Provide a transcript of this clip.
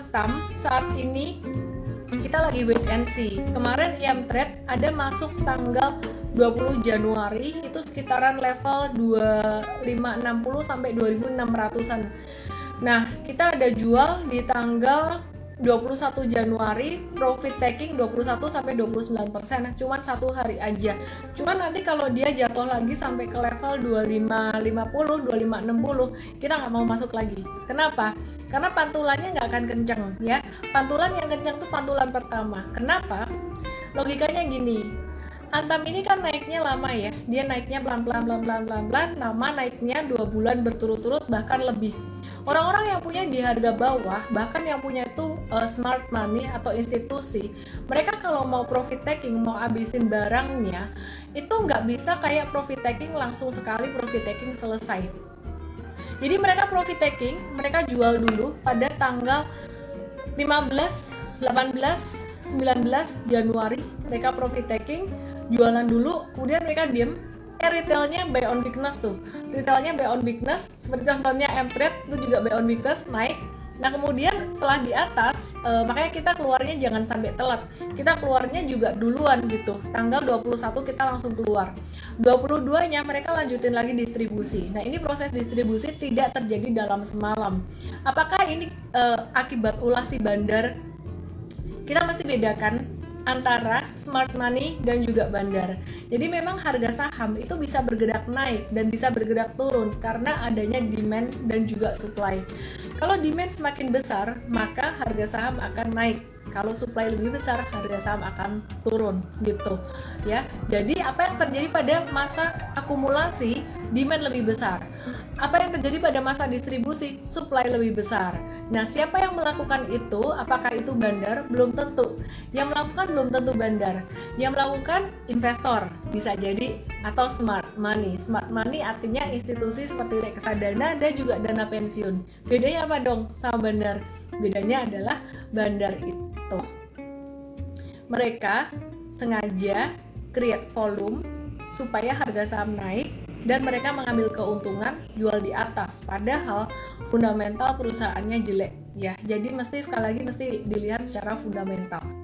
Antam saat ini kita lagi wait and see. Kemarin IM Trade ada masuk tanggal 20 Januari itu sekitaran level 2560 sampai 2600-an. Nah, kita ada jual di tanggal 21 Januari profit taking 21 sampai 29 persen cuman satu hari aja cuman nanti kalau dia jatuh lagi sampai ke level 25 50 25 60 kita nggak mau masuk lagi kenapa karena pantulannya nggak akan kenceng ya. Pantulan yang kenceng tuh pantulan pertama. Kenapa? Logikanya gini. Antam ini kan naiknya lama ya, dia naiknya pelan-pelan, pelan-pelan, pelan-pelan, lama naiknya dua bulan berturut-turut bahkan lebih. Orang-orang yang punya di harga bawah, bahkan yang punya itu uh, smart money atau institusi, mereka kalau mau profit taking, mau abisin barangnya, itu nggak bisa kayak profit taking langsung sekali profit taking selesai. Jadi mereka profit taking, mereka jual dulu pada tanggal 15, 18, 19 Januari. Mereka profit taking jualan dulu kemudian mereka diem. Eh retailnya buy on weakness tuh. Retailnya buy on weakness seperti contohnya M Trade itu juga buy on weakness naik Nah kemudian setelah di atas uh, makanya kita keluarnya jangan sampai telat. Kita keluarnya juga duluan gitu. Tanggal 21 kita langsung keluar. 22-nya mereka lanjutin lagi distribusi. Nah, ini proses distribusi tidak terjadi dalam semalam. Apakah ini uh, akibat ulah si bandar? Kita mesti bedakan antara smart money dan juga bandar. Jadi memang harga saham itu bisa bergerak naik dan bisa bergerak turun karena adanya demand dan juga supply. Kalau demand semakin besar, maka harga saham akan naik. Kalau supply lebih besar, harga saham akan turun gitu. Ya. Jadi apa yang terjadi pada masa akumulasi demand lebih besar? Apa yang terjadi pada masa distribusi? Supply lebih besar. Nah, siapa yang melakukan itu? Apakah itu bandar? Belum tentu. Yang melakukan belum tentu bandar. Yang melakukan investor bisa jadi atau smart money. Smart money artinya institusi seperti reksadana dan juga dana pensiun. Bedanya apa dong sama bandar? Bedanya adalah bandar itu mereka sengaja create volume supaya harga saham naik dan mereka mengambil keuntungan jual di atas. Padahal fundamental perusahaannya jelek. Ya jadi mesti sekali lagi mesti dilihat secara fundamental